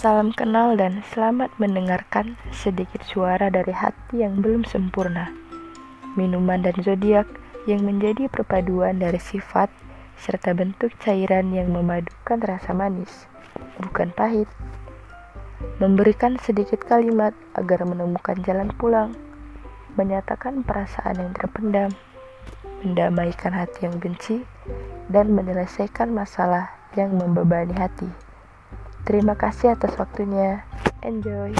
Salam kenal dan selamat mendengarkan sedikit suara dari hati yang belum sempurna. Minuman dan zodiak yang menjadi perpaduan dari sifat serta bentuk cairan yang memadukan rasa manis, bukan pahit. Memberikan sedikit kalimat agar menemukan jalan pulang, menyatakan perasaan yang terpendam, mendamaikan hati yang benci, dan menyelesaikan masalah yang membebani hati. Terima kasih atas waktunya. Enjoy.